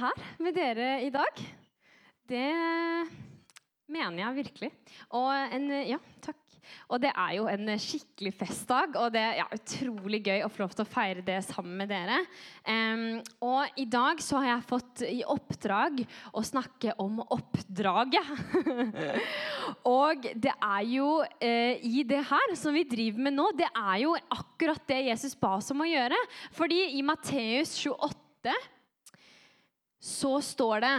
her med dere i dag. Det mener jeg virkelig. Og en Ja, takk. Og det er jo en skikkelig festdag, og det er ja, utrolig gøy å få lov til å feire det sammen med dere. Um, og i dag så har jeg fått i oppdrag å snakke om oppdraget. og det er jo uh, i det her som vi driver med nå, det er jo akkurat det Jesus ba oss om å gjøre. Fordi i Matteus 28 så står det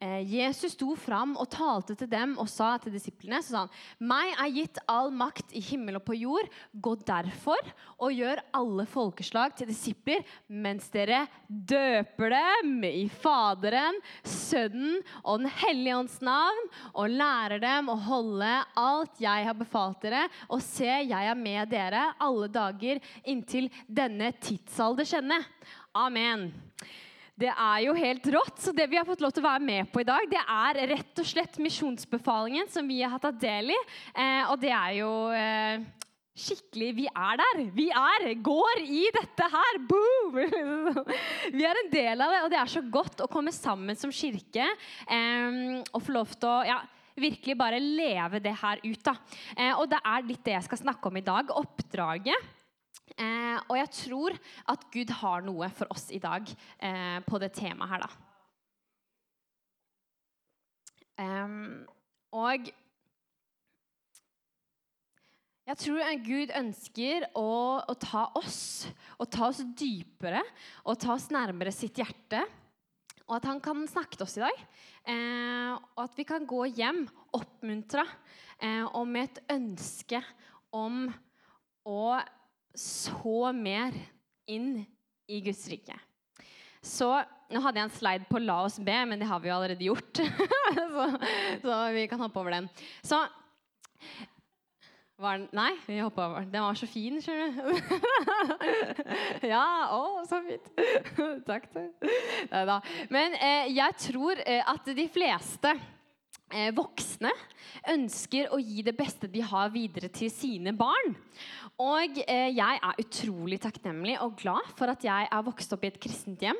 eh, Jesus sto fram og talte til dem og sa til disiplene så sa han, Meg er gitt all makt i himmel og på jord. Gå derfor og gjør alle folkeslag til disipler mens dere døper dem i Faderen, Sønnen og Den hellige ånds navn og lærer dem å holde alt jeg har befalt dere. Og se, jeg er med dere alle dager inntil denne tidsalder kjenner. Amen. Det er jo helt rått. Så det vi har fått lov til å være med på i dag, det er rett og slett misjonsbefalingen som vi har tatt del i. Eh, og det er jo eh, skikkelig Vi er der! Vi er, går i dette her! Boom! Vi er en del av det, og det er så godt å komme sammen som kirke eh, og få lov til å ja, virkelig bare leve det her ut. da. Eh, og det er litt det jeg skal snakke om i dag. Oppdraget. Eh, og jeg tror at Gud har noe for oss i dag eh, på det temaet her, da. Um, og jeg tror Gud ønsker å, å, ta oss, og ta oss dypere og ta oss nærmere sitt hjerte. Og at han kan snakke til oss i dag. Eh, og at vi kan gå hjem oppmuntra eh, og med et ønske om å så mer inn i Guds rike. Så Nå hadde jeg en slide på 'la oss be', men det har vi jo allerede gjort. så, så, vi kan hoppe over den. Så var den, Nei, vi hoppa over den. Den var så fin, skjønner du. ja, å, så fint. Takk. Neida. Men eh, jeg tror eh, at de fleste voksne ønsker å gi det beste de har, videre til sine barn. Og eh, jeg er utrolig takknemlig og glad for at jeg er vokst opp i et kristent hjem.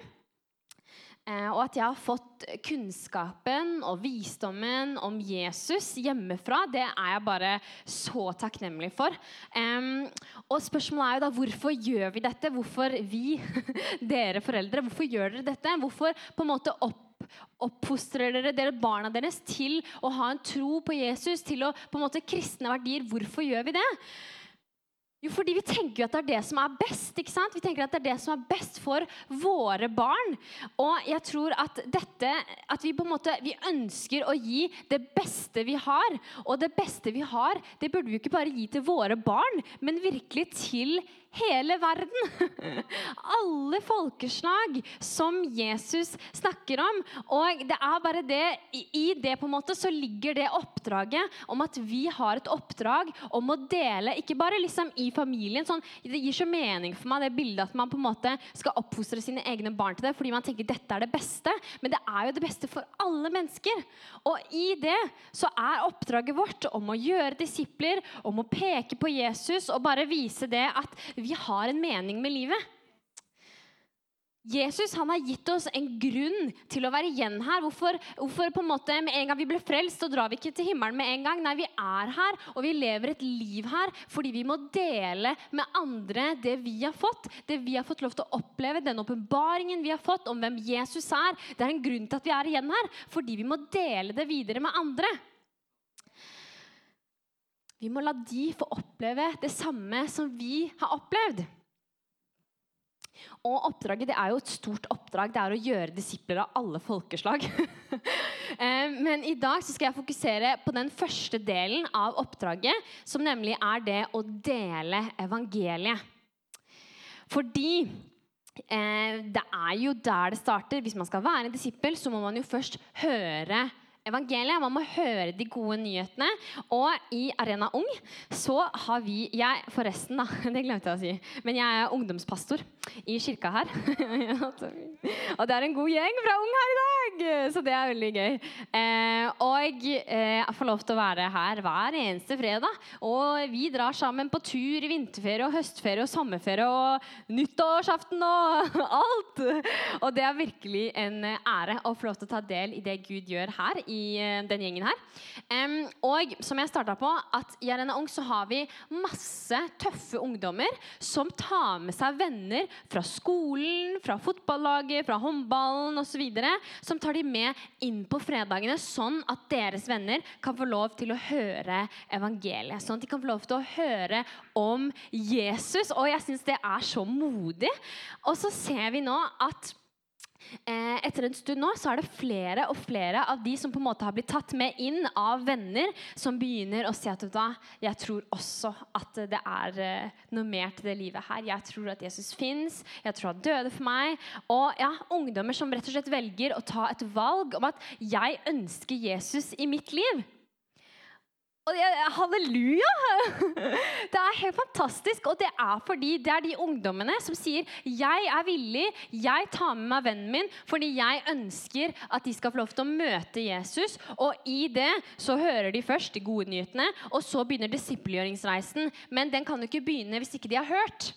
Eh, og at jeg har fått kunnskapen og visdommen om Jesus hjemmefra, det er jeg bare så takknemlig for. Og spørsmålet er jo da hvorfor gjør vi dette? Hvorfor vi, dere foreldre, hvorfor gjør dere dette? Hvorfor på en måte opp oppfostrer dere, dere barna deres til å ha en tro på Jesus, til å på en måte kristne verdier. Hvorfor gjør vi det? Jo, fordi vi tenker jo at det er det som er best. ikke sant? Vi tenker at det er det som er best for våre barn. Og jeg tror at dette, at vi på en måte, vi ønsker å gi det beste vi har. Og det beste vi har, det burde vi ikke bare gi til våre barn, men virkelig til hele verden. Alle folkeslag som Jesus snakker om. Og det er bare det, i det på en måte så ligger det oppdraget om at vi har et oppdrag om å dele, ikke bare liksom i familien. Sånn, det gir så mening for meg det bildet at man på en måte skal oppfostre sine egne barn til det fordi man tenker dette er det beste. Men det er jo det beste for alle mennesker. Og i det så er oppdraget vårt om å gjøre disipler, om å peke på Jesus og bare vise det at vi har en mening med livet. Jesus han har gitt oss en grunn til å være igjen her. Hvorfor, hvorfor, på en måte med en gang vi ble frelst, så drar vi ikke til himmelen med en gang? Nei, vi er her, og vi lever et liv her fordi vi må dele med andre det vi har fått. Det vi har fått lov til å oppleve, den åpenbaringen vi har fått om hvem Jesus er. Det er en grunn til at vi er igjen her, fordi vi må dele det videre med andre. Vi må la de få oppleve det samme som vi har opplevd. Og oppdraget det er jo et stort oppdrag. Det er å gjøre disipler av alle folkeslag. Eh, men i dag skal jeg fokusere på den første delen av oppdraget, som nemlig er det å dele evangeliet. Fordi eh, det er jo der det starter. Hvis man skal være en disippel, så må man jo først høre evangeliet. Man må høre de gode nyhetene. Og i Arena Ung så har vi jeg, Forresten, da. Det glemte jeg å si. Men jeg er ungdomspastor i kirka her. Og det er en god gjeng fra Ung her i dag! Så det er veldig gøy. Eh, og eh, jeg får lov til å være her hver eneste fredag. Og vi drar sammen på tur i vinterferie og høstferie og sommerferie og nyttårsaften og alt. Og det er virkelig en ære å få lov til å ta del i det Gud gjør her i eh, den gjengen her. Um, og som jeg starta på, at i Arena Ung så har vi masse tøffe ungdommer som tar med seg venner fra skolen, fra fotballaget, fra håndballen osv som tar de med inn på fredagene, sånn at deres venner kan få lov til å høre evangeliet. Sånn at de kan få lov til å høre om Jesus. Og jeg syns det er så modig. Og så ser vi nå at Eh, etter en stund nå så er det flere og flere av de som på en måte har blitt tatt med inn av venner, som begynner å si at da, jeg tror også at det er eh, noe mer til det livet her. Jeg tror at Jesus fins. Jeg tror han døde for meg. Og ja, ungdommer som rett og slett velger å ta et valg om at jeg ønsker Jesus i mitt liv. Og det, halleluja! Det er helt fantastisk. Og det er fordi det er de ungdommene som sier 'Jeg er villig, jeg tar med meg vennen min fordi jeg ønsker at de skal få lov til å møte Jesus'. Og i det så hører de først de gode nyhetene, og så begynner disippelgjøringsreisen. Men den kan jo ikke begynne hvis ikke de har hørt.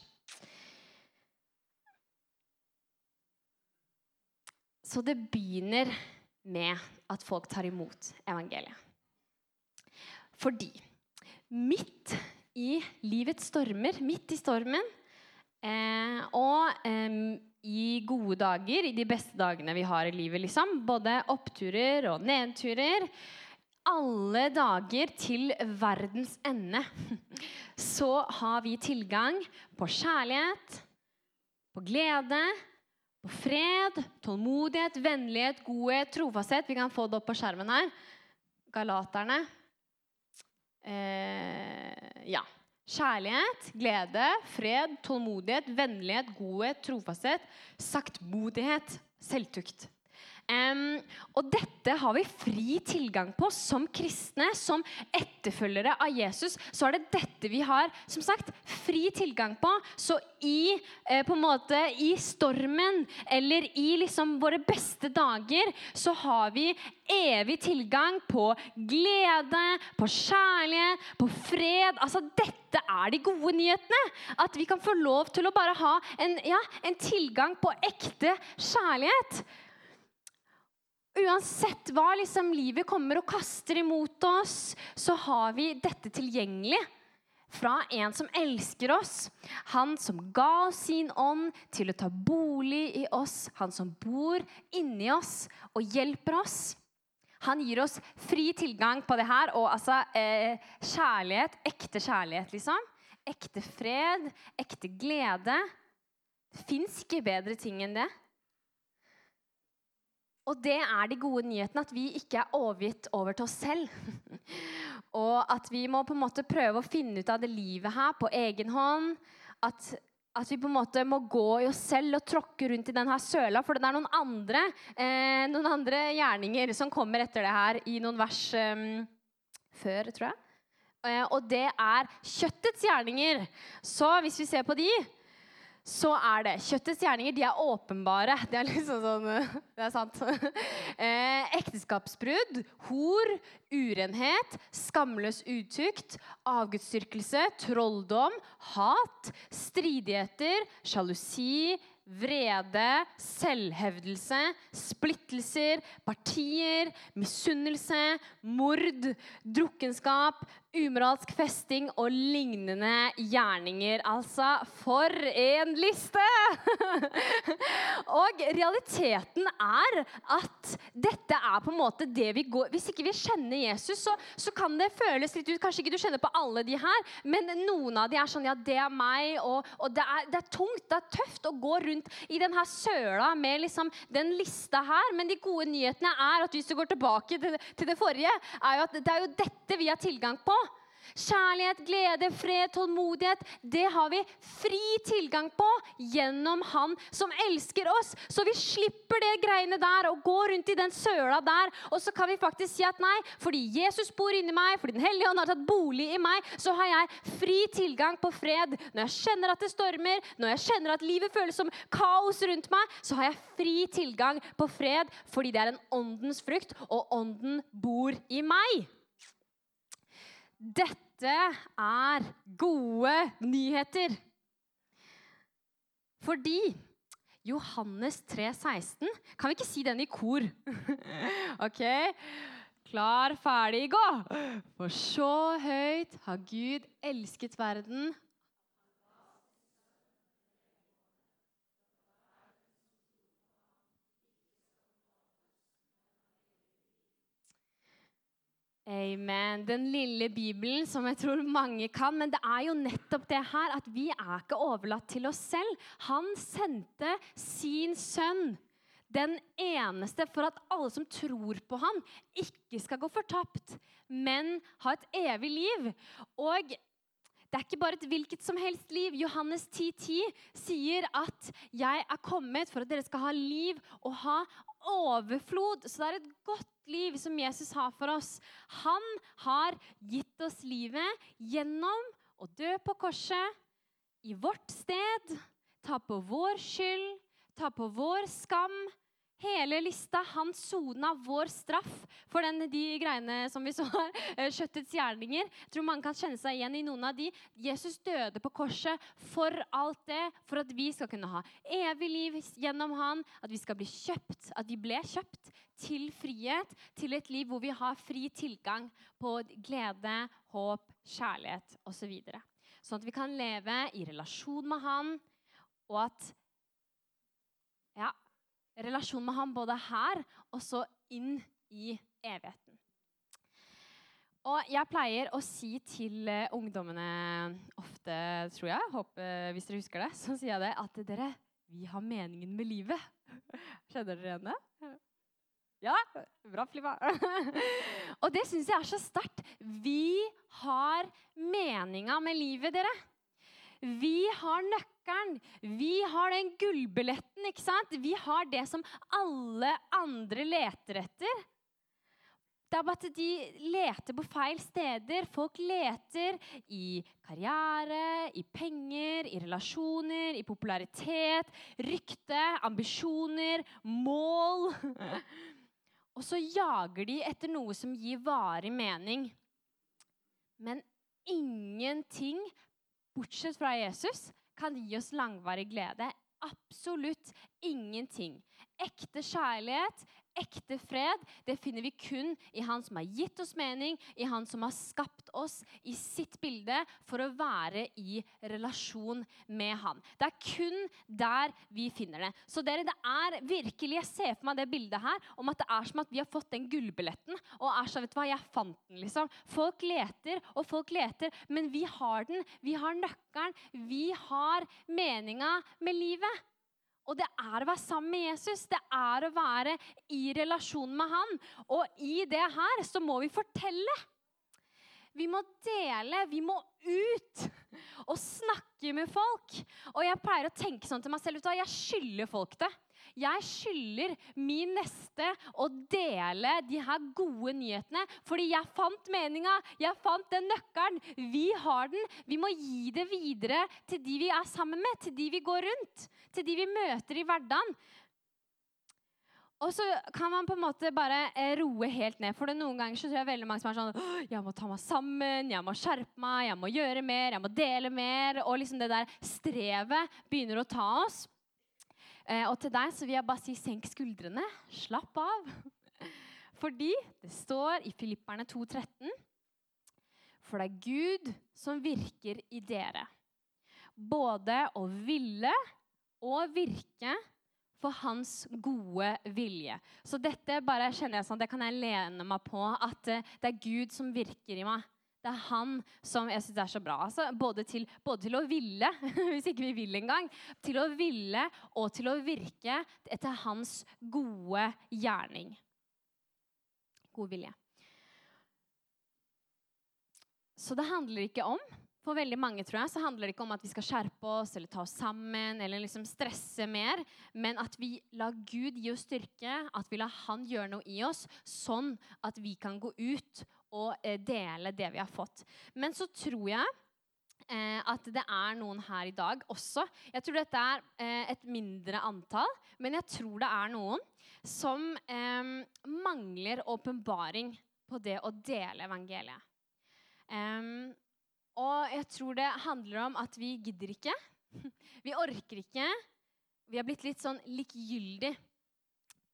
Så det begynner med at folk tar imot evangeliet. Fordi midt i livets stormer, midt i stormen, eh, og eh, i gode dager, i de beste dagene vi har i livet, liksom, både oppturer og nedturer alle dager til verdens ende, så har vi tilgang på kjærlighet, på glede, på fred, tålmodighet, vennlighet, godhet, trofasthet. Vi kan få det opp på skjermen her. Galaterne eh, ja. Kjærlighet, glede, fred, tålmodighet, vennlighet, godhet, trofasthet, saktmodighet, selvtukt. Um, og dette har vi fri tilgang på som kristne, som etterfølgere av Jesus. Så er det dette vi har som sagt, fri tilgang på. Så i, eh, på en måte, i stormen eller i liksom våre beste dager så har vi evig tilgang på glede, på kjærlighet, på fred. Altså, dette er de gode nyhetene. At vi kan få lov til å bare ha en, ja, en tilgang på ekte kjærlighet. Uansett hva liksom livet kommer og kaster imot oss, så har vi dette tilgjengelig fra en som elsker oss. Han som ga oss sin ånd til å ta bolig i oss. Han som bor inni oss og hjelper oss. Han gir oss fri tilgang på det her. Og altså eh, kjærlighet, ekte kjærlighet, liksom. Ekte fred, ekte glede. Det fins ikke bedre ting enn det. Og det er de gode nyhetene, at vi ikke er overgitt over til oss selv. og at vi må på en måte prøve å finne ut av det livet her på egen hånd. At, at vi på en måte må gå i oss selv og tråkke rundt i denne søla. For det er noen andre, eh, noen andre gjerninger som kommer etter det her i noen vers eh, før, tror jeg. Eh, og det er kjøttets gjerninger. Så hvis vi ser på de så er det Kjøttets gjerninger de er åpenbare. Det er liksom sånn Det er sant. Eh, ekteskapsbrudd, hor, urenhet, skamløs utukt, avgudsdyrkelse, trolldom, hat, stridigheter, sjalusi, vrede, selvhevdelse, splittelser, partier, misunnelse, mord, drukkenskap, umoralsk festing og lignende gjerninger. Altså, for en liste! og realiteten er at dette er på en måte det vi går Hvis ikke vi kjenner Jesus, så, så kan det føles litt ut Kanskje ikke du kjenner på alle de her, men noen av de er sånn Ja, det er meg. Og, og det, er, det, er, tungt, det er tøft å gå rundt i denne søla med liksom den lista her. Men de gode nyhetene er at hvis du går tilbake til, til det forrige, er jo at det er jo dette vi har tilgang på. Kjærlighet, glede, fred, tålmodighet, det har vi fri tilgang på gjennom Han som elsker oss. Så vi slipper det greiene der og går rundt i den søla der. Og så kan vi faktisk si at nei, fordi Jesus bor inni meg, fordi Den hellige ånd har tatt bolig i meg, så har jeg fri tilgang på fred. Når jeg kjenner at det stormer, når jeg kjenner at livet føles som kaos rundt meg, så har jeg fri tilgang på fred fordi det er en åndens frukt, og ånden bor i meg. Dette er gode nyheter. Fordi Johannes 3, 16 Kan vi ikke si den i kor? ok? Klar, ferdig, gå! For så høyt har Gud elsket verden Amen. Den lille Bibelen som jeg tror mange kan. Men det er jo nettopp det her at vi er ikke overlatt til oss selv. Han sendte sin sønn, den eneste, for at alle som tror på ham, ikke skal gå fortapt, men ha et evig liv. Og det er ikke bare et hvilket som helst liv. Johannes 10,10 10 sier at 'jeg er kommet for at dere skal ha liv og ha overflod'. Så det er et godt liv som Jesus har for oss. Han har gitt oss livet gjennom å dø på korset i vårt sted, ta på vår skyld, ta på vår skam. Hele lista. Han sona vår straff for den, de greiene som vi så her. Eh, kjøttets gjerninger. Jeg tror mange kan kjenne seg igjen i noen av de. Jesus døde på korset for alt det, for at vi skal kunne ha evig liv gjennom han, at vi skal bli kjøpt, at vi ble kjøpt til frihet, til et liv hvor vi har fri tilgang på glede, håp, kjærlighet osv. Så sånn at vi kan leve i relasjon med Han, og at ja, relasjon med ham både her og så inn i evigheten. Og jeg pleier å si til uh, ungdommene ofte, tror jeg, håper, hvis dere husker det, så sier jeg det, at dere, vi har meningen med livet. Kjenner dere igjen det? Ja, bra flippa. og det syns jeg er så sterkt. Vi har meninga med livet, dere. Vi har nøkkelen. Vi har den gullbilletten, ikke sant? Vi har det som alle andre leter etter. Det er bare at de leter på feil steder. Folk leter i karriere, i penger, i relasjoner, i popularitet, rykte, ambisjoner, mål. Og så jager de etter noe som gir varig mening. Men ingenting, bortsett fra Jesus, kan gi oss langvarig glede. Absolutt ingenting. Ekte kjærlighet, ekte fred, det finner vi kun i Han som har gitt oss mening, i Han som har skapt oss i sitt bilde for å være i relasjon med Han. Det er kun der vi finner det. Så dere, det er virkelig, Jeg ser for meg det bildet her om at det er som at vi har fått den gullbilletten. Og er så, vet du hva, jeg fant den, liksom. Folk leter og folk leter, men vi har den. Vi har nøkkelen. Vi har meninga med livet. Og det er å være sammen med Jesus. Det er å være i relasjon med han. Og i det her så må vi fortelle. Vi må dele, vi må ut og snakke med folk. Og jeg pleier å tenke sånn til meg selv. Jeg skylder folk det. Jeg skylder min neste å dele de her gode nyhetene. Fordi jeg fant meninga, jeg fant den nøkkelen. Vi har den. Vi må gi det videre til de vi er sammen med, til de vi går rundt, til de vi møter i hverdagen. Og så kan man på en måte bare eh, roe helt ned. For det noen ganger så tror jeg veldig mange som er sånn Jeg må ta meg sammen, jeg må skjerpe meg, jeg må gjøre mer, jeg må dele mer. Og liksom det der strevet begynner å ta oss. Eh, og til deg så vil jeg bare si senk skuldrene. Slapp av. Fordi det står i Filipperne 2,13 For det er Gud som virker i dere. Både å ville og virke for hans gode vilje. Så dette bare kjenner jeg sånn, det kan jeg lene meg på. At eh, det er Gud som virker i meg. Det er han som jeg synes er så bra. Altså, både, til, både, til, å ville, hvis ikke vi vil engang, til å ville og til å virke etter hans gode gjerning. God vilje. Så det handler ikke om for veldig mange tror jeg, så handler det ikke om at vi skal skjerpe oss eller ta oss sammen eller liksom stresse mer, men at vi lar Gud gi oss styrke, at vi lar Han gjøre noe i oss, sånn at vi kan gå ut og eh, dele det vi har fått. Men så tror jeg eh, at det er noen her i dag også. Jeg tror dette er eh, et mindre antall, men jeg tror det er noen som mangler åpenbaring på det å dele evangeliet. Og jeg tror det handler om at vi gidder ikke. Vi orker ikke. Vi har blitt litt sånn likegyldig.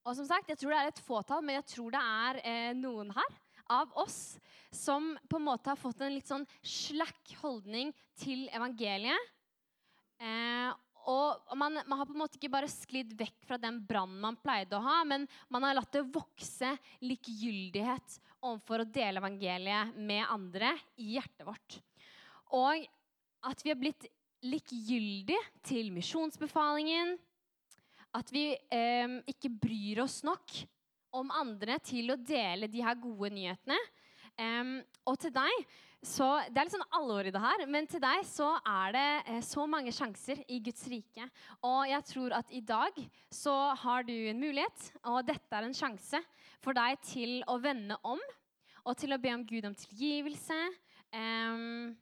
Og som sagt, jeg tror det er et fåtall, men jeg tror det er noen her av oss som på en måte har fått en litt sånn slack holdning til evangeliet. Eh, og man, man, har på en måte ikke bare sklidd vekk fra den brannen man pleide å ha, men man har latt det vokse likegyldighet overfor å dele evangeliet med andre i hjertet vårt. Og at vi har blitt likegyldige til misjonsbefalingen. At vi eh, ikke bryr oss nok om andre til å dele de her gode nyhetene. Um, og til deg så, Det er litt sånn alvor i det her, men til deg så er det eh, så mange sjanser i Guds rike. Og jeg tror at i dag så har du en mulighet, og dette er en sjanse for deg til å vende om og til å be om Gud om tilgivelse. Um,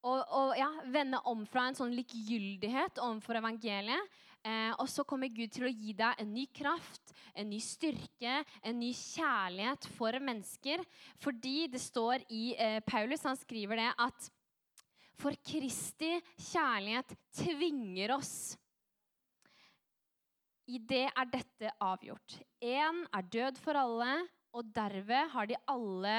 og, og ja, vende om fra en sånn likegyldighet overfor evangeliet. Eh, og så kommer Gud til å gi deg en ny kraft, en ny styrke, en ny kjærlighet for mennesker. Fordi det står i eh, Paulus, han skriver det, at for Kristi kjærlighet tvinger oss. I det er dette avgjort. Én er død for alle, og derved har de alle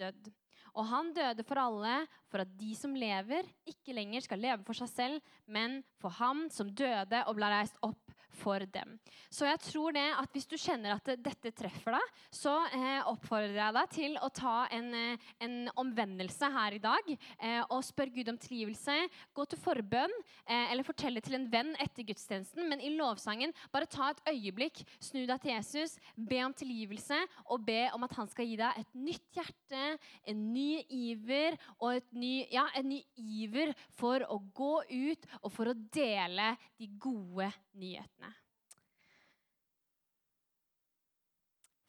dødd. Og han døde for alle, for at de som lever, ikke lenger skal leve for seg selv, men for ham som døde og ble reist opp for dem. Så jeg tror det at hvis du kjenner at dette treffer deg, så eh, oppfordrer jeg deg til å ta en, eh, en omvendelse her i dag eh, og spør Gud om tilgivelse. Gå til forbønn eh, eller fortelle til en venn etter gudstjenesten. Men i lovsangen, bare ta et øyeblikk, snu deg til Jesus, be om tilgivelse og be om at han skal gi deg et nytt hjerte, en ny iver og et ny, ja, en ny iver for å gå ut og for å dele de gode nyhetene.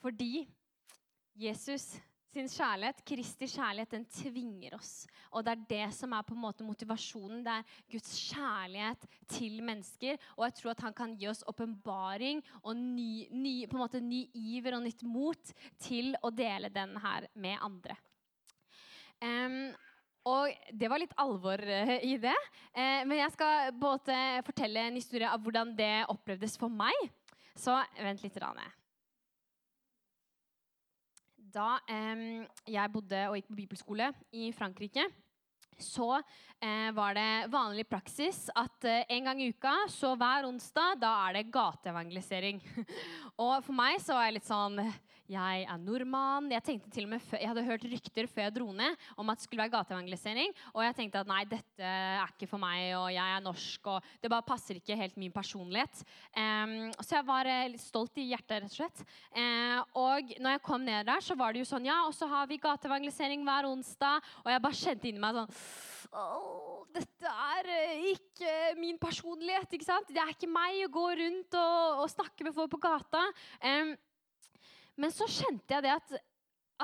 Fordi Jesus sin kjærlighet, Kristi kjærlighet, den tvinger oss. Og det er det som er på en måte motivasjonen. Det er Guds kjærlighet til mennesker. Og jeg tror at han kan gi oss åpenbaring og ny, ny, på en måte ny iver og nytt mot til å dele den her med andre. Um, og det var litt alvor uh, i det. Uh, men jeg skal både fortelle en historie av hvordan det opplevdes for meg. Så vent litt. Rane da eh, jeg bodde og gikk på bibelskole i Frankrike, så eh, var det vanlig praksis at eh, en gang i uka, så hver onsdag, da er det gateevangelisering. og for meg så var jeg litt sånn jeg er nordmann. Jeg tenkte til og med, jeg hadde hørt rykter før jeg dro ned om at det skulle være gateevangelisering. Og jeg tenkte at nei, dette er ikke for meg, og jeg er norsk, og det bare passer ikke helt min personlighet. Um, så jeg var eh, litt stolt i hjertet, rett og slett. Uh, og når jeg kom ned der, så var det jo sånn Ja, og så har vi gateevangelisering hver onsdag. Og jeg bare kjente inni meg sånn Oh, dette er uh, ikke min personlighet. ikke sant? Det er ikke meg å gå rundt og, og snakke med folk på gata. Um, men så kjente jeg det at,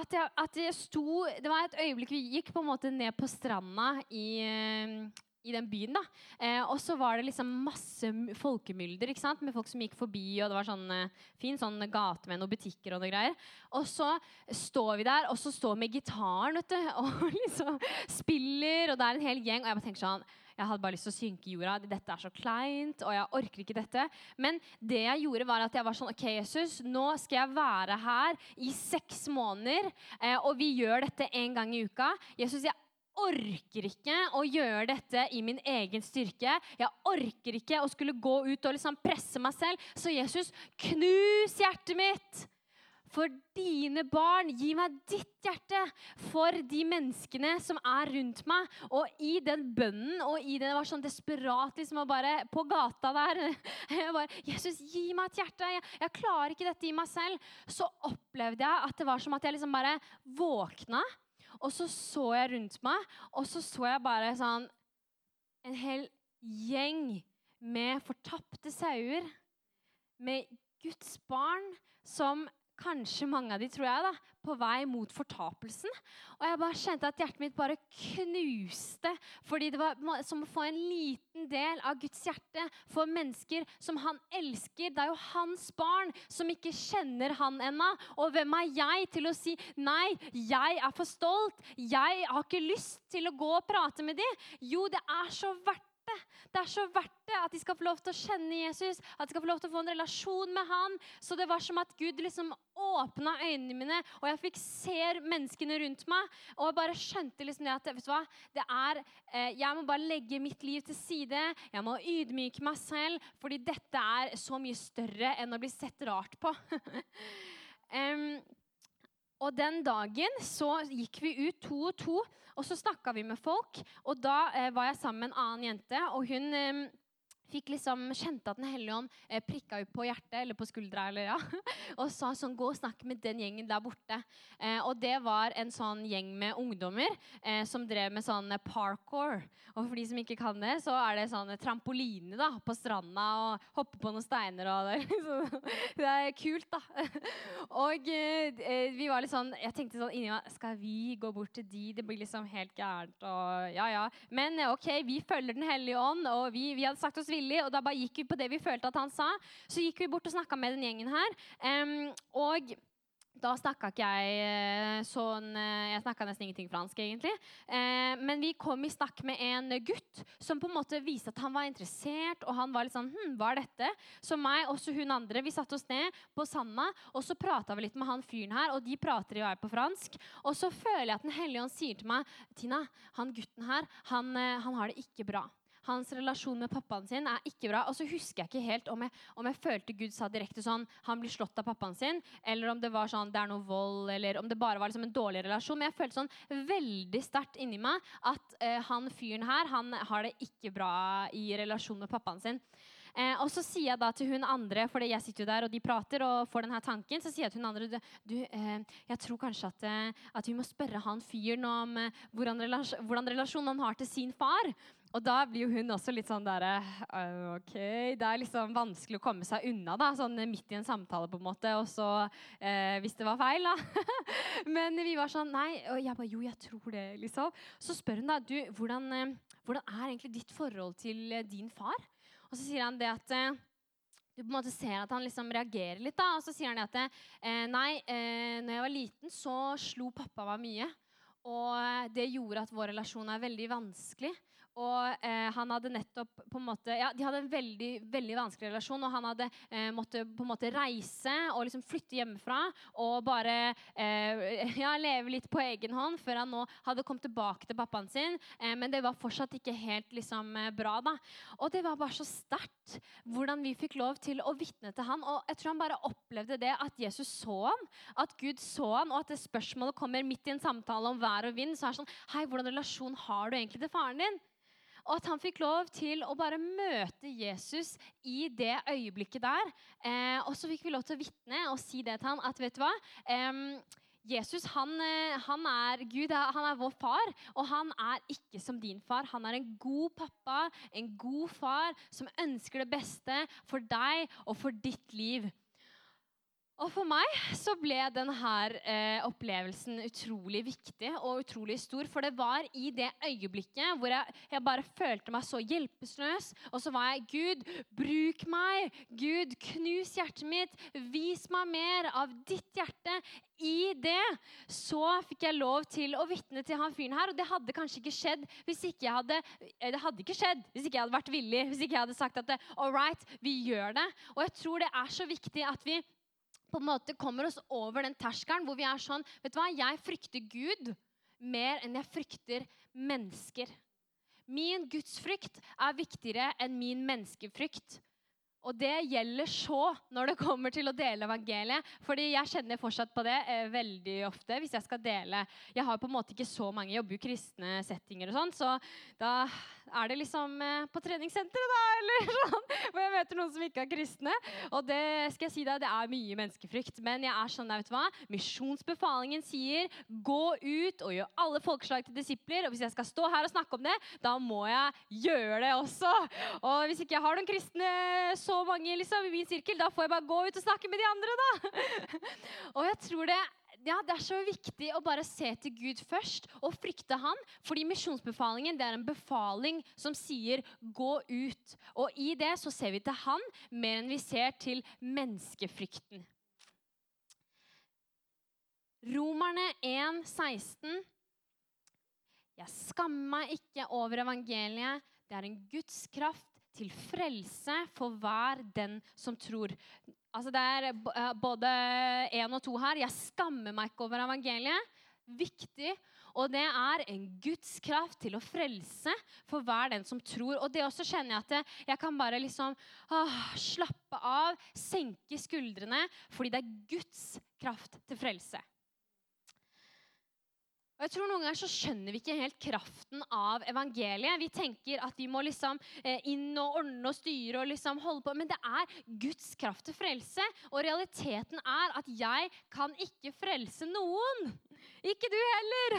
at, jeg, at jeg sto Det var et øyeblikk vi gikk på en måte ned på stranda i, eh, i den byen. da. Eh, og så var det liksom masse folkemylder ikke sant? med folk som gikk forbi. Og det var sånn eh, fin sånn gate med noen butikker og noe greier. Og så står vi der, og så står vi med gitaren vet du, og liksom spiller. Og det er en hel gjeng. Og jeg bare tenker sånn jeg hadde bare lyst til å synke i jorda. Dette er så kleint, og jeg orker ikke dette. Men det jeg gjorde, var at jeg var sånn OK, Jesus, nå skal jeg være her i seks måneder, eh, og vi gjør dette en gang i uka. Jesus, jeg orker ikke å gjøre dette i min egen styrke. Jeg orker ikke å skulle gå ut og liksom presse meg selv. Så Jesus, knus hjertet mitt! for dine barn. Gi meg ditt hjerte for de menneskene som er rundt meg. Og i den bønnen og i det var sånn desperat liksom, bare på gata der jeg bare, Jesus, gi meg et hjerte. Jeg, jeg, klarer ikke dette i meg selv. Så opplevde jeg at det var som at jeg liksom bare våkna. Og så så jeg rundt meg, og så så jeg bare sånn En hel gjeng med fortapte sauer. Med Guds barn som kanskje mange av de, tror jeg, da, på vei mot fortapelsen. Og jeg bare kjente at hjertet mitt bare knuste. Fordi det var som å få en liten del av Guds hjerte for mennesker som han elsker. Det er jo hans barn som ikke kjenner han ennå. Og hvem er jeg til å si nei, jeg er for stolt, jeg har ikke lyst til å gå og prate med dem? Jo, det er så verdt det. Det er så verdt det at de skal få lov til å kjenne Jesus, at de skal få lov til å få en relasjon med han. Så det var som at Gud liksom åpna øynene mine, og jeg fikk se menneskene rundt meg. Og jeg bare skjønte liksom det at vet du hva, det er, eh, jeg må bare legge mitt liv til side. Jeg må ydmyke meg selv, fordi dette er så mye større enn å bli sett rart på. um, Og den dagen så gikk vi ut to og to, og så snakka vi med folk. Og da eh, var jeg sammen med en annen jente, og hun eh, fikk liksom kjente at Den hellige ånd eh, prikka på hjertet eller på skuldra eller ja, og sa sånn Gå og snakk med den gjengen der borte. Eh, og det var en sånn gjeng med ungdommer eh, som drev med sånn parkour. Og for de som ikke kan det, så er det sånn trampoline da, på stranda og hoppe på noen steiner. og det, så, det er kult, da. Og eh, vi var litt sånn Jeg tenkte sånn inni meg Skal vi gå bort til de? Det blir liksom helt gærent. og ja, ja. Men eh, OK, vi følger Den hellige ånd, og vi, vi hadde sagt oss villige villig, og da bare gikk vi på det vi følte at han sa. Så gikk vi bort og snakka med den gjengen her. Um, og da snakka ikke jeg eh, sånn eh, Jeg snakka nesten ingenting fransk, egentlig. Eh, men vi kom i snakk med en gutt som på en måte viste at han var interessert. Og han var litt sånn Hm, hva er dette? Så meg og hun andre vi satte oss ned på sanda, og så prata vi litt med han fyren her, og de prater jo her på fransk. Og så føler jeg at Den hellige ånd sier til meg Tina, han gutten her, han, han har det ikke bra. Hans relasjon med pappaen sin er ikke bra. Og så husker jeg ikke helt om jeg, om jeg, følte Gud sa direkte sånn Han blir slått av pappaen sin, eller om det var sånn det er noe vold, eller om det bare var liksom en dårlig relasjon. Men jeg følte sånn veldig sterkt inni meg at eh, han fyren her han har det ikke bra i relasjon med pappaen sin. Eh, og så sier jeg da til hun andre, for jeg sitter jo der og de prater, og får denne tanken, så sier jeg til hun andre du, eh, jeg tror kanskje at, eh, at, vi må spørre han fyren om eh, hvordan, relasjon, hvordan relasjon han har til sin far. Og da blir jo hun også litt sånn derre OK. Det er liksom vanskelig å komme seg unna da, sånn midt i en samtale, på en måte. Og så eh, Hvis det var feil, da. Men vi var sånn Nei. Og jeg bare Jo, jeg tror det, liksom. Så spør hun da du, hvordan, hvordan er egentlig ditt forhold til din far? Og så sier han det at du på en måte ser at han liksom reagerer litt. da, Og så sier han at nei, når jeg var liten, så slo pappa meg mye. Og det gjorde at vår relasjon er veldig vanskelig. Og eh, han hadde nettopp på en måte, ja, De hadde en veldig veldig vanskelig relasjon, og han hadde eh, måttet på en måte reise og liksom flytte hjemmefra og bare eh, ja, leve litt på egen hånd før han nå hadde kommet tilbake til pappaen sin. Eh, men det var fortsatt ikke helt liksom, eh, bra. da. Og det var bare så sterkt hvordan vi fikk lov til å vitne til han. Og jeg tror han bare opplevde det at Jesus så han, at Gud så han, og at det spørsmålet kommer midt i en samtale om vær og vind. så er det sånn, hei, Hvordan relasjon har du egentlig til faren din? Og at han fikk lov til å bare møte Jesus i det øyeblikket der. Eh, og så fikk vi lov til å vitne og si det til han at vet du hva? Eh, Jesus han, eh, han, er Gud, han er vår far, og han er ikke som din far. Han er en god pappa, en god far, som ønsker det beste for deg og for ditt liv. Og for meg så ble denne eh, opplevelsen utrolig viktig og utrolig stor. For det var i det øyeblikket hvor jeg, jeg, bare følte meg så hjelpeløs. Og så var jeg Gud, bruk meg! Gud, knus hjertet mitt! Vis meg mer av ditt hjerte. I det så fikk jeg lov til å vitne til han fyren her. Og det hadde kanskje ikke skjedd hvis ikke jeg hadde, eh, det hadde ikke skjedd hvis ikke jeg hadde vært villig. Hvis ikke jeg hadde sagt at all right, vi gjør det. Og jeg tror det er så viktig at vi på en måte kommer oss over den terskelen hvor vi er sånn Vet du hva, jeg frykter Gud mer enn jeg frykter mennesker. Min gudsfrykt er viktigere enn min menneskefrykt. Og det gjelder så når det kommer til å dele evangeliet. Fordi jeg kjenner fortsatt på det eh, veldig ofte hvis jeg skal dele. Jeg har på en måte ikke så mange jobber i kristne settinger, og sånn, så da, er det liksom eh, på treningssenteret, da? Eller sånn, hvor jeg møter noen som ikke er kristne. Og det skal jeg si deg, det er mye menneskefrykt. Men jeg er sånn, vet du hva? Misjonsbefalingen sier gå ut og gjør alle folkeslag til disipler. Og hvis jeg skal stå her og snakke om det, da må jeg gjøre det også. Og hvis ikke jeg har noen kristne så mange liksom, i min sirkel, da får jeg bare gå ut og snakke med de andre, da. og jeg tror det ja, det er så viktig å bare se til Gud først og frykte Han. Fordi misjonsbefalingen det er en befaling som sier 'gå ut'. Og i det så ser vi til Han mer enn vi ser til menneskefrykten. Romerne 1, 16. Jeg skammer meg ikke over evangeliet. Det er en Guds kraft til frelse for hver den som tror. Altså Det er eh, både én og to her. Jeg skammer meg ikke over evangeliet. Viktig. Og det er en Guds kraft til å frelse for hver den som tror. Og det også kjenner jeg at jeg kan bare liksom åh, slappe av, senke skuldrene, fordi det er Guds kraft til frelse. Og jeg tror Noen ganger så skjønner vi ikke helt kraften av evangeliet. Vi tenker at vi må liksom eh, inn og ordne og styre og liksom holde på. Men det er Guds kraft til frelse. Og realiteten er at jeg kan ikke frelse noen. Ikke du heller!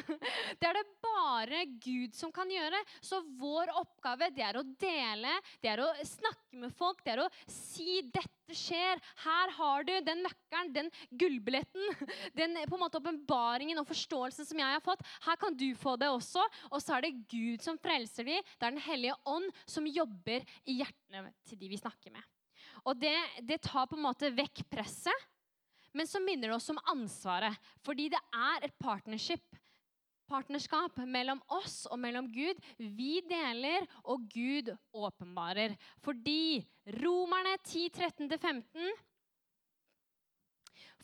Det er det bare Gud som kan gjøre. Så vår oppgave det er å dele, det er å snakke med folk, det er å si 'dette skjer'. Her har du den nøkkelen, den gullbilletten, den på en måte åpenbaringen og forståelsen som jeg har fått. Her kan du få det også. Og så er det Gud som frelser dem. Det er Den hellige ånd som jobber i hjertene til de vi snakker med. Og det, det tar på en måte vekk presset. Men så minner det oss om ansvaret, fordi det er et partnership. Partnerskap mellom oss og mellom Gud. Vi deler, og Gud åpenbarer. Fordi Romerne 10, 13-15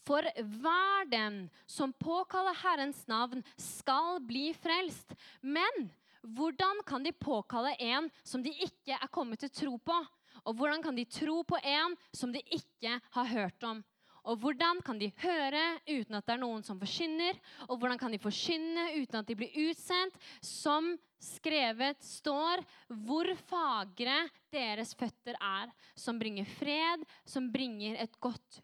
For hver den som påkaller Herrens navn, skal bli frelst. Men hvordan kan de påkalle en som de ikke er kommet til tro på? Og hvordan kan de tro på en som de ikke har hørt om? Og hvordan kan de høre uten at det er noen som forkynner? Og hvordan kan de forkynne uten at de blir utsendt? Som skrevet står, hvor fagre deres føtter er, som bringer fred, som bringer et godt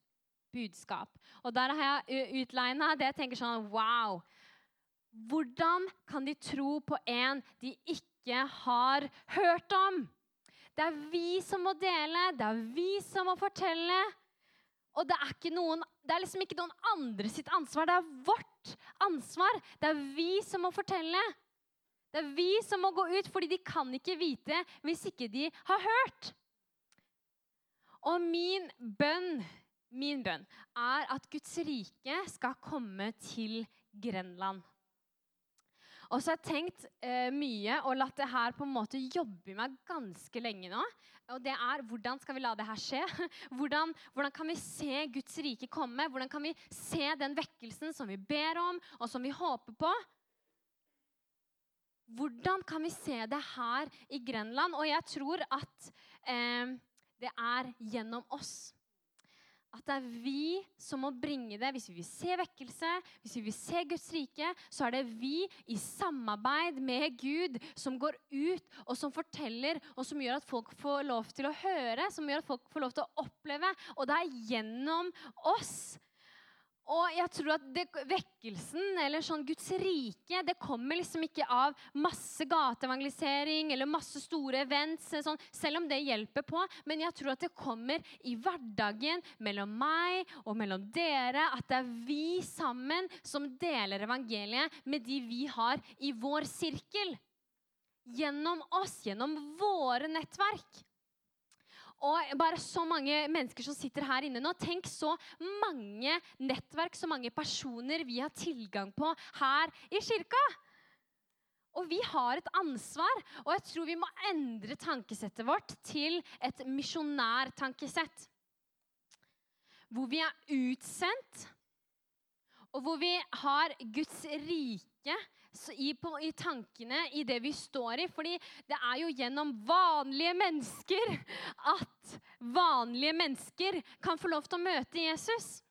budskap. Og der har jeg utlegna det jeg tenker sånn Wow! Hvordan kan de tro på en de ikke har hørt om? Det er vi som må dele, det er vi som må fortelle. Og det er, noen, det er liksom ikke noen andre sitt ansvar, det er vårt ansvar. Det er vi som må fortelle. Det er vi som må gå ut, fordi de kan ikke vite hvis ikke de har hørt. Og min bønn, min bønn er at Guds rike skal komme til Grenland. Og så har jeg tenkt eh, mye og latt det her på en måte jobbe i meg ganske lenge nå. Og det er hvordan skal vi la det her skje? Hvordan, hvordan, kan vi se Guds rike komme? Hvordan kan vi se den vekkelsen som vi ber om, og som vi håper på? Hvordan kan vi se det her i Grenland? Og jeg tror at eh, det er gjennom oss. At det er vi som må bringe det. Hvis vi vil se vekkelse, hvis vi vil se Guds rike, så er det vi i samarbeid med Gud som går ut og som forteller, og som gjør at folk får lov til å høre, som gjør at folk får lov til å oppleve. Og det er gjennom oss og jeg tror at det, Vekkelsen, eller sånn Guds rike, det kommer liksom ikke av masse gateevangelisering eller masse store events, sånn, selv om det hjelper på. Men jeg tror at det kommer i hverdagen mellom meg og mellom dere. At det er vi sammen som deler evangeliet med de vi har i vår sirkel. Gjennom oss, gjennom våre nettverk. Og bare så mange mennesker som sitter her inne nå. Tenk så mange nettverk, så mange personer vi har tilgang på her i kirka. Og vi har et ansvar, og jeg tror vi må endre tankesettet vårt til et misjonærtankesett. Hvor vi er utsendt, og hvor vi har Guds rike i, på, i, tankene i det vi står i. Fordi det er jo gjennom vanlige mennesker at vanlige mennesker kan få lov til å møte Jesus.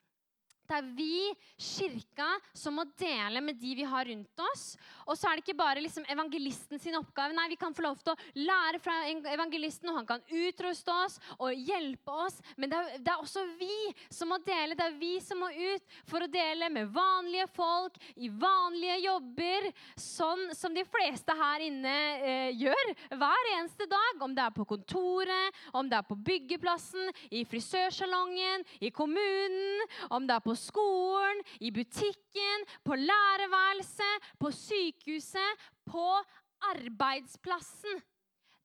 det er vi, kirka, som må dele med de vi har rundt oss. Og så er det ikke bare liksom evangelisten sin oppgave. Nei, vi kan få lov til å lære fra evangelisten, og han kan utruste oss og hjelpe oss. Men det er, det er også vi som må dele. Det er vi som må ut for å dele med vanlige folk i vanlige jobber, sånn som de fleste her inne eh, gjør hver eneste dag. Om det er på kontoret, om det er på byggeplassen, i frisørsalongen, i kommunen, om det er på skolen, i butikken, på lærerværelset, på sykehuset, på arbeidsplassen.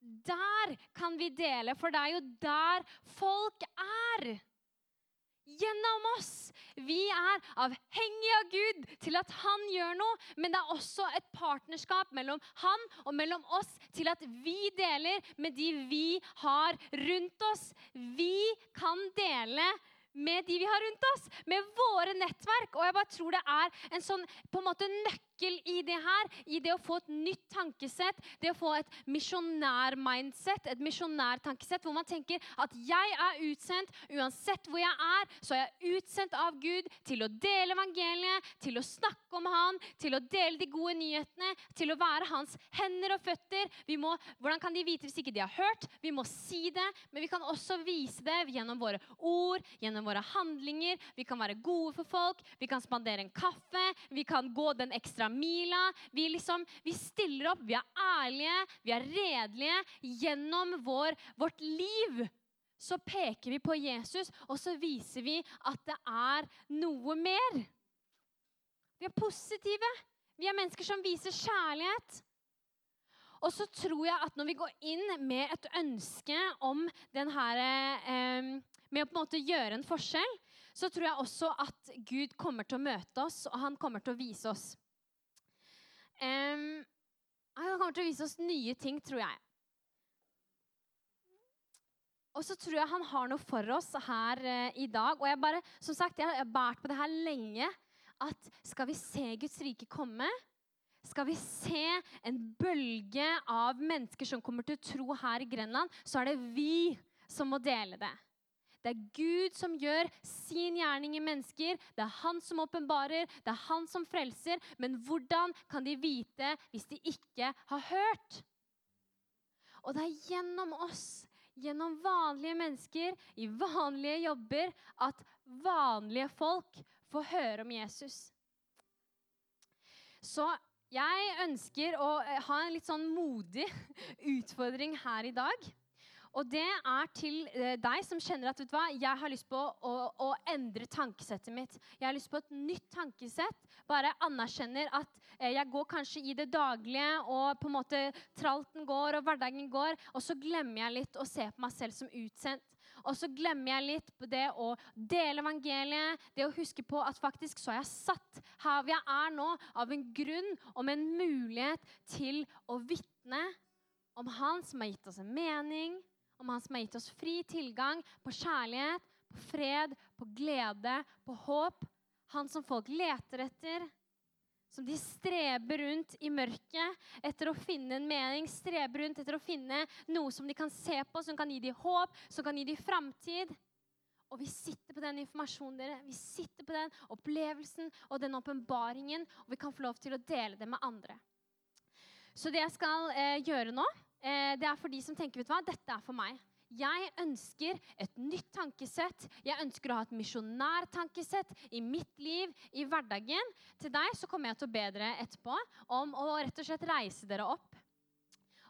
Der kan vi dele, for det er jo der folk er. Gjennom oss. Vi er avhengige av Gud til at han gjør noe, men det er også et partnerskap mellom han og mellom oss til at vi deler med de vi har rundt oss. Vi kan dele med de vi har rundt oss, med våre nettverk. Og jeg bare tror det er en sånn på en måte nøkkel i det her, i det å få et nytt tankesett, det å få et misjonær-mindset, et misjonær-tankesett, hvor man tenker at jeg er utsendt uansett hvor jeg er, så er jeg utsendt av Gud til å dele evangeliet, til å snakke om Han, til å dele de gode nyhetene, til å være hans hender og føtter. Må, hvordan kan de vite hvis ikke de har hørt? Vi må si det, men vi kan også vise det gjennom våre ord, gjennom våre handlinger. Vi kan være gode for folk. Vi kan spandere en kaffe. Vi kan gå den ekstra mila. Vi, liksom, vi stiller opp. Vi er ærlige. Vi er redelige. Gjennom vår, vårt liv så peker vi på Jesus, og så viser vi at det er noe mer. Vi er positive. Vi er mennesker som viser kjærlighet. Og så tror jeg at når vi går inn med et ønske om den her, eh, med å på en måte gjøre en forskjell, så tror jeg også at Gud kommer til å møte oss, og han kommer til å vise oss. Um, han kommer til å vise oss nye ting, tror jeg. Og så tror jeg han har noe for oss her uh, i dag. Og jeg bare, som sagt, jeg har båret på det her lenge. At skal vi se Guds rike komme, skal vi se en bølge av mennesker som kommer til å tro her i Grenland, så er det vi som må dele det. Det er Gud som gjør sin gjerning i mennesker. Det er han som åpenbarer, det er han som frelser. Men hvordan kan de vite hvis de ikke har hørt? Og det er gjennom oss, gjennom vanlige mennesker i vanlige jobber, at vanlige folk får høre om Jesus. Så jeg ønsker å ha en litt sånn modig utfordring her i dag. Og det er til eh, deg som kjenner at vet du hva, jeg har lyst på å, å, endre tankesettet mitt. Jeg har lyst på et nytt tankesett. Bare anerkjenner at eh, jeg går kanskje i det daglige, og på en måte tralten går, og hverdagen går, og så glemmer jeg litt å se på meg selv som utsendt. Og så glemmer jeg litt på det å dele evangeliet, det å huske på at faktisk så er jeg satt her hvor jeg er nå, av en grunn, og med en mulighet til å vitne om Han som har gitt oss en mening, om Han som har gitt oss fri tilgang på kjærlighet, på fred, på glede, på håp. Han som folk leter etter. Som de streber rundt i mørket etter å finne en mening, streber rundt etter å finne noe som de kan se på, som kan gi dem håp, som kan gi dem framtid. Og vi sitter på den informasjonen dere. Vi sitter på den opplevelsen og den åpenbaringen, og vi kan få lov til å dele det med andre. Så det jeg skal eh, gjøre nå, det er for de som tenker vet du hva, dette er for meg. Jeg ønsker et nytt tankesett. Jeg ønsker å ha et misjonærtankesett i mitt liv, i hverdagen. Til deg så kommer jeg til å be dere etterpå om å rett og slett reise dere opp.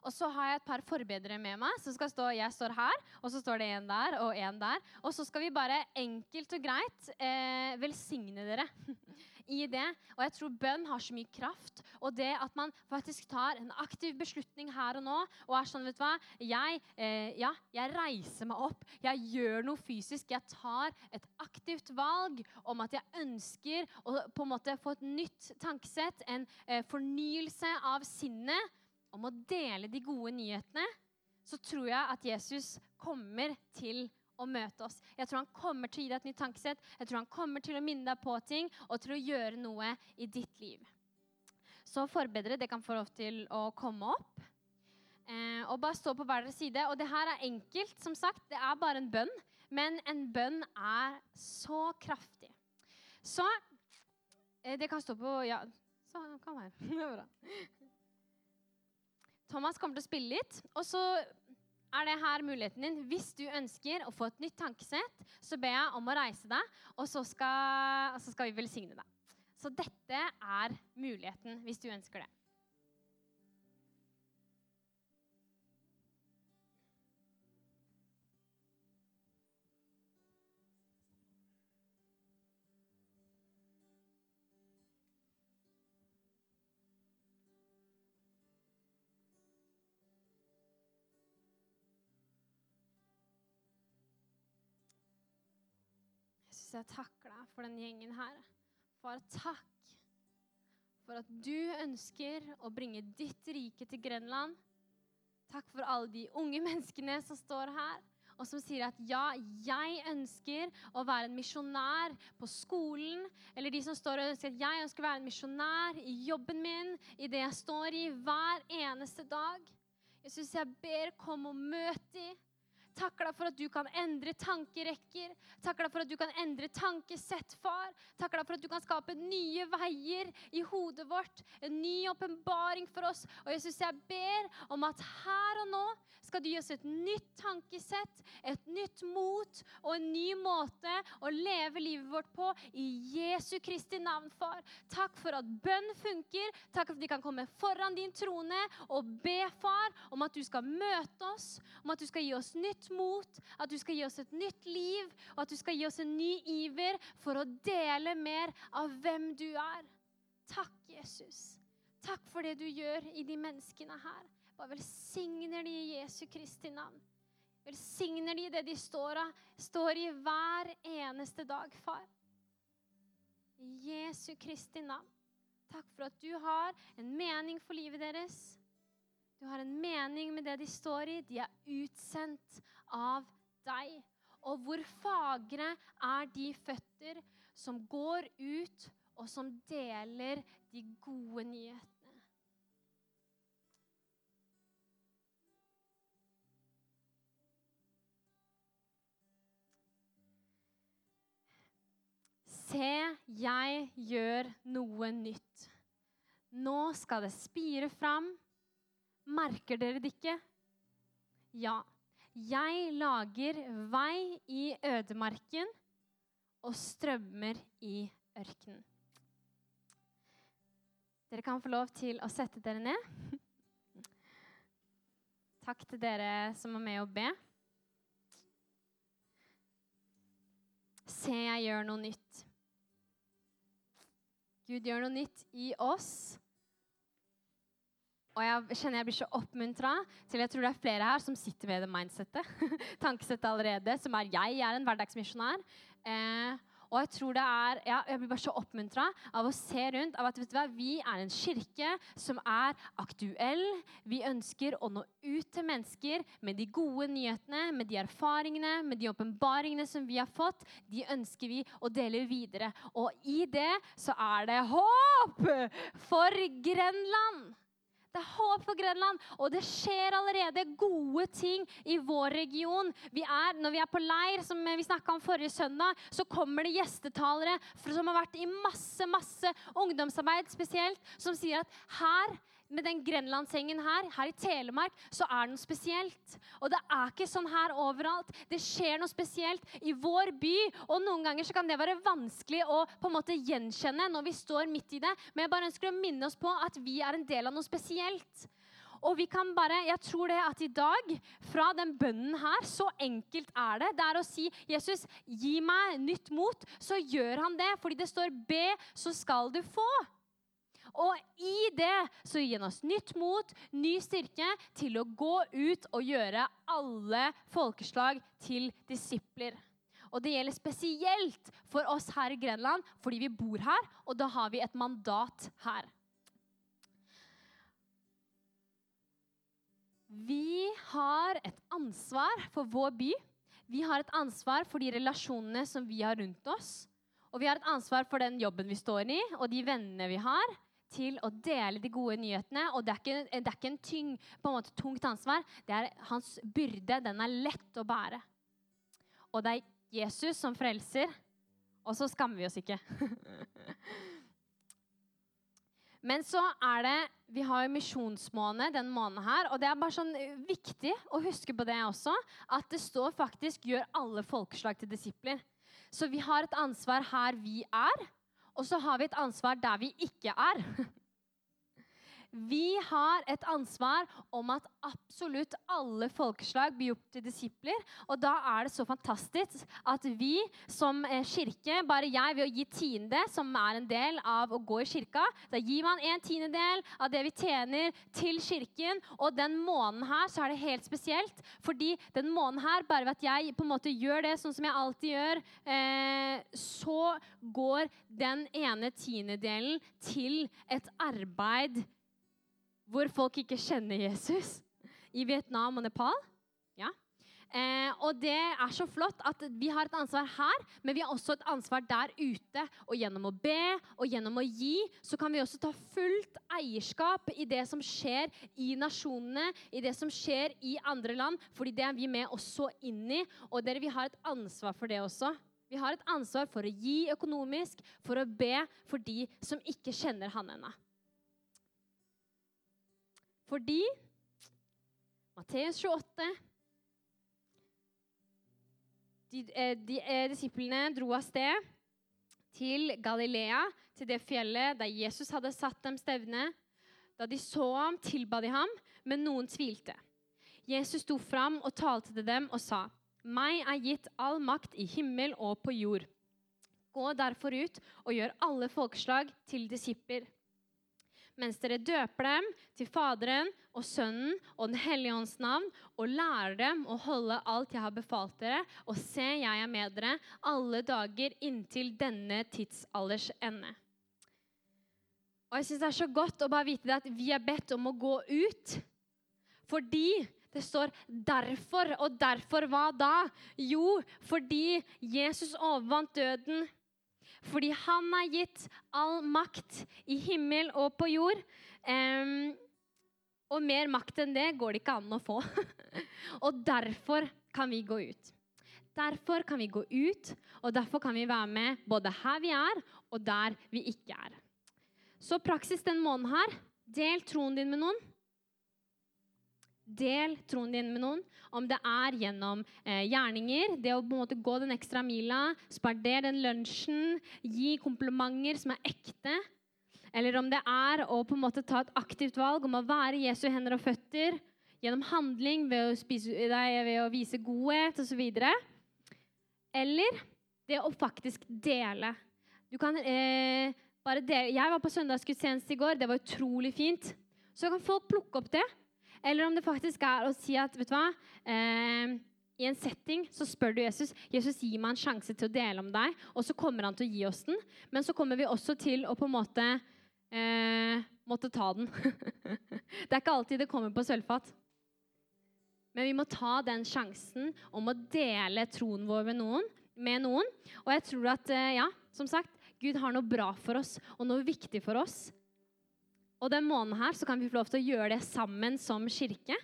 Og så har jeg et par forbedere med meg. som skal stå, Jeg står her, og så står det en der og en der. Og så skal vi bare enkelt og greit eh, velsigne dere i det. Og jeg tror bønn har så mye kraft. Og det at man faktisk tar en aktiv beslutning her og nå og er sånn, vet du hva jeg, eh, ja, jeg reiser meg opp. Jeg gjør noe fysisk. Jeg tar et aktivt valg om at jeg ønsker å på en måte få et nytt tankesett, en eh, fornyelse av sinnet, om å dele de gode nyhetene. Så tror jeg at Jesus kommer til å møte oss. Jeg tror han kommer til å gi deg et nytt tankesett. Jeg tror han kommer til å minne deg på ting og til å gjøre noe i ditt liv. Så forbedre, det kan få lov til å komme opp. Eh, og bare stå på hver deres side. Og det her er enkelt, som sagt. Det er bare en bønn. Men en bønn er så kraftig. Så eh, Det kan stå på Ja, så kan være. Det er bra. Thomas kommer til å spille litt, og så er det her muligheten din. Hvis du ønsker å få et nytt tankesett, så ber jeg om å reise deg, og så skal, så skal vi velsigne deg. Så dette er muligheten hvis du ønsker det. Jesus, jeg takker deg for den gjengen her. Far, takk for at du ønsker å bringe ditt rike til Grenland. Takk for alle de unge menneskene som står her, og som sier at ja, jeg ønsker å være en misjonær på skolen. Eller de som står og ønsker at jeg ønsker å være en misjonær i jobben min, i det jeg står i hver eneste dag. Jesus, jeg ber, kom og møt dem. Takker deg for at du kan endre tankerekker. Takk deg for at du kan endre tankesett, far. Takk deg for at du kan skape nye veier i hodet vårt. En ny åpenbaring for oss. Og Jesus, jeg ber om at her og nå skal du gi oss et nytt tankesett, et nytt mot og en ny måte å leve livet vårt på i Jesu Kristi navn, far. Takk for at bønn funker. Takk for at vi kan komme foran din trone og be, far, om at du skal møte oss, om at du skal gi oss nytt mot, at du skal gi oss et nytt liv, og at du skal gi oss en ny iver for å dele mer av hvem du er. Takk, Jesus. Takk for det du gjør i de menneskene her. Bare velsigner de i Jesu Kristi navn. Velsigner de det de står, av, står i hver eneste dag, far. I Jesu Kristi navn. Takk for at du har en mening for livet deres. Du har en mening med det de står i. De er utsendt av deg. Og hvor fagre er de føtter som går ut, og som deler de gode nyhetene. Se, jeg gjør noe nytt. Nå skal det spire fram. Merker dere det ikke? Ja. Jeg lager vei i ødemarken og strømmer i ørkenen. Dere kan få lov til å sette dere ned. Takk til dere som er med å be. Se, jeg gjør noe nytt. Gud gjør noe nytt i oss. Og jeg kjenner jeg blir så oppmuntra til jeg tror det er flere her som sitter med det mindsettet. tankesettet allerede, som er 'jeg er en hverdagsmisjonær'. Eh, og jeg tror det er, ja, jeg blir bare så oppmuntra av å se rundt av at vet du hva, vi er en kirke som er aktuell. Vi ønsker å nå ut til mennesker med de gode nyhetene, med de erfaringene, med de åpenbaringene som vi har fått. De ønsker vi å dele videre. Og i det så er det håp for Grenland. Det er håp for Grønland, og det skjer allerede gode ting i vår region. Vi er, når vi er på leir, som vi snakka om forrige søndag, så kommer det gjestetalere som har vært i masse, masse ungdomsarbeid spesielt, som sier at her med den grenlandssengen her, her i Telemark, så er det noe spesielt. Og det er ikke sånn her overalt. Det skjer noe spesielt i vår by. Og noen ganger så kan det være vanskelig å på en måte gjenkjenne når vi står midt i det. Men jeg bare ønsker å minne oss på at vi er en del av noe spesielt. Og vi kan bare, jeg tror det at i dag, fra den bønnen her, så enkelt er det. Det er å si, 'Jesus, gi meg nytt mot'. Så gjør han det. Fordi det står 'be, så skal du få'. Og i det så gir han oss nytt mot, ny styrke til å gå ut og gjøre alle folkeslag til disipler. Og det gjelder spesielt for oss her i Grenland fordi vi bor her, og da har vi et mandat her. Vi har et ansvar for vår by. Vi har et ansvar for de relasjonene som vi har rundt oss. Og vi har et ansvar for den jobben vi står i, og de vennene vi har til å dele de gode nyhetene. Og det er ikke, det er ikke en, tyng, på en måte, tungt ansvar. Det er hans byrde. Den er lett å bære. Og det er Jesus som frelser, Og så skammer vi oss ikke. Men så er det Vi har jo misjonsmåned denne måneden her. Og det er bare sånn viktig å huske på det også, at det står faktisk 'gjør alle folkeslag til disipler'. Så vi har et ansvar her vi er, og så har vi et ansvar der vi ikke er. Vi har et ansvar om at absolutt alle folkeslag blir gjort til disipler. Og da er det så fantastisk at vi som kirke, bare jeg ved å gi tiende, som er en del av å gå i kirka, da gir man en tiendedel av det vi tjener, til kirken. Og den måneden her så er det helt spesielt, fordi den måneden her, bare ved at jeg på en måte gjør det sånn som jeg alltid gjør, eh, så går den ene tiendedelen til et arbeid hvor folk ikke kjenner Jesus. I Vietnam og Nepal. Ja. Eh, og det er så flott at vi har et ansvar her, men vi har også et ansvar der ute. Og gjennom å be og gjennom å gi, så kan vi også ta fullt eierskap i det som skjer i nasjonene, i det som skjer i andre land, fordi det er vi med også inn i. Og dere, vi har et ansvar for det også. Vi har et ansvar for å gi økonomisk, for å be for de som ikke kjenner han ennå. Fordi Matteus 28 de, eh, de, eh, Disiplene dro av sted til Galilea, til det fjellet der Jesus hadde satt dem stevne. Da de så ham, tilba de ham, men noen tvilte. Jesus sto fram og talte til dem og sa, 'Meg er gitt all makt i himmel og på jord.' Gå derfor ut og gjør alle folkeslag til disipler mens dere døper dem til Faderen og Sønnen og Den hellige ånds navn, og lærer dem å holde alt jeg har befalt dere, og se, jeg er med dere alle dager inntil denne tidsalders ende. Og jeg synes Det er så godt å bare vite det at vi er bedt om å gå ut fordi det står 'derfor'. Og derfor hva da? Jo, fordi Jesus overvant døden fordi han har gitt all makt i himmel og på jord. Um, og mer makt enn det går det ikke an å få. og derfor kan vi gå ut. Derfor kan vi gå ut, og derfor kan vi være med både her vi er, og der vi ikke er. Så praksis den måneden her. Del troen din med noen. Del troen din med noen. Om det er gjennom eh, gjerninger, det å på en måte gå den ekstra mila, spardere den lunsjen, gi komplimenter som er ekte. Eller om det er å på en måte ta et aktivt valg om å være Jesu hender og føtter gjennom handling, ved å, spise, ved å vise godhet osv. Eller det å faktisk dele. Du kan eh, bare dele. Jeg var på søndagsgudstjeneste i går. Det var utrolig fint. Så kan folk plukke opp det eller om det faktisk er å si at vet du hva, eh, i en setting så spør du Jesus Jesus gir meg en sjanse til å dele om deg, og så kommer han til å gi oss den. Men så kommer vi også til å på en måte eh, måtte ta den. det er ikke alltid det kommer på sølvfat. Men vi må ta den sjansen om å dele troen vår med noen. Med noen. Og jeg tror at, eh, ja, som sagt, Gud har noe bra for oss og noe viktig for oss. Og den måneden her så kan vi få lov til å gjøre det sammen som kirke.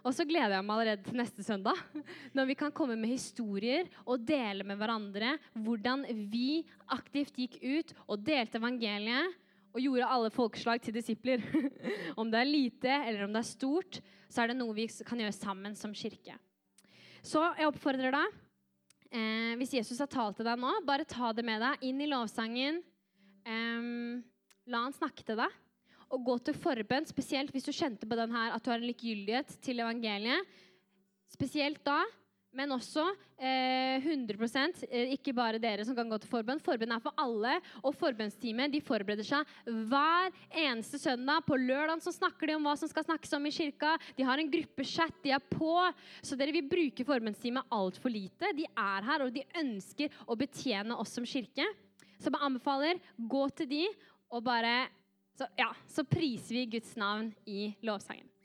Og så gleder jeg meg allerede til neste søndag, når vi kan komme med historier og dele med hverandre hvordan vi aktivt gikk ut og delte evangeliet og gjorde alle folkeslag til disipler. om det er lite eller om det er stort, så er det noe vi kan gjøre sammen som kirke. Så jeg oppfordrer deg, eh, hvis Jesus har talt til deg nå, bare ta det med deg inn i lovsangen. Eh, la han snakke til deg å gå til forbønn, spesielt hvis du kjente på den her, at du har en likegyldighet til evangeliet. Spesielt da, men også eh, 100 eh, ikke bare dere som kan gå til forbønn. Forbønn er for alle, og forbønnsteamet de forbereder seg hver eneste søndag. På lørdag snakker de om hva som skal snakkes om i kirka. De har en gruppechat, de er på. Så dere vil bruke forbønnsteamet altfor lite. De er her, og de ønsker å betjene oss som kirke. Så jeg anbefaler, gå til de og bare så, ja, så priser vi Guds navn i lovsangen.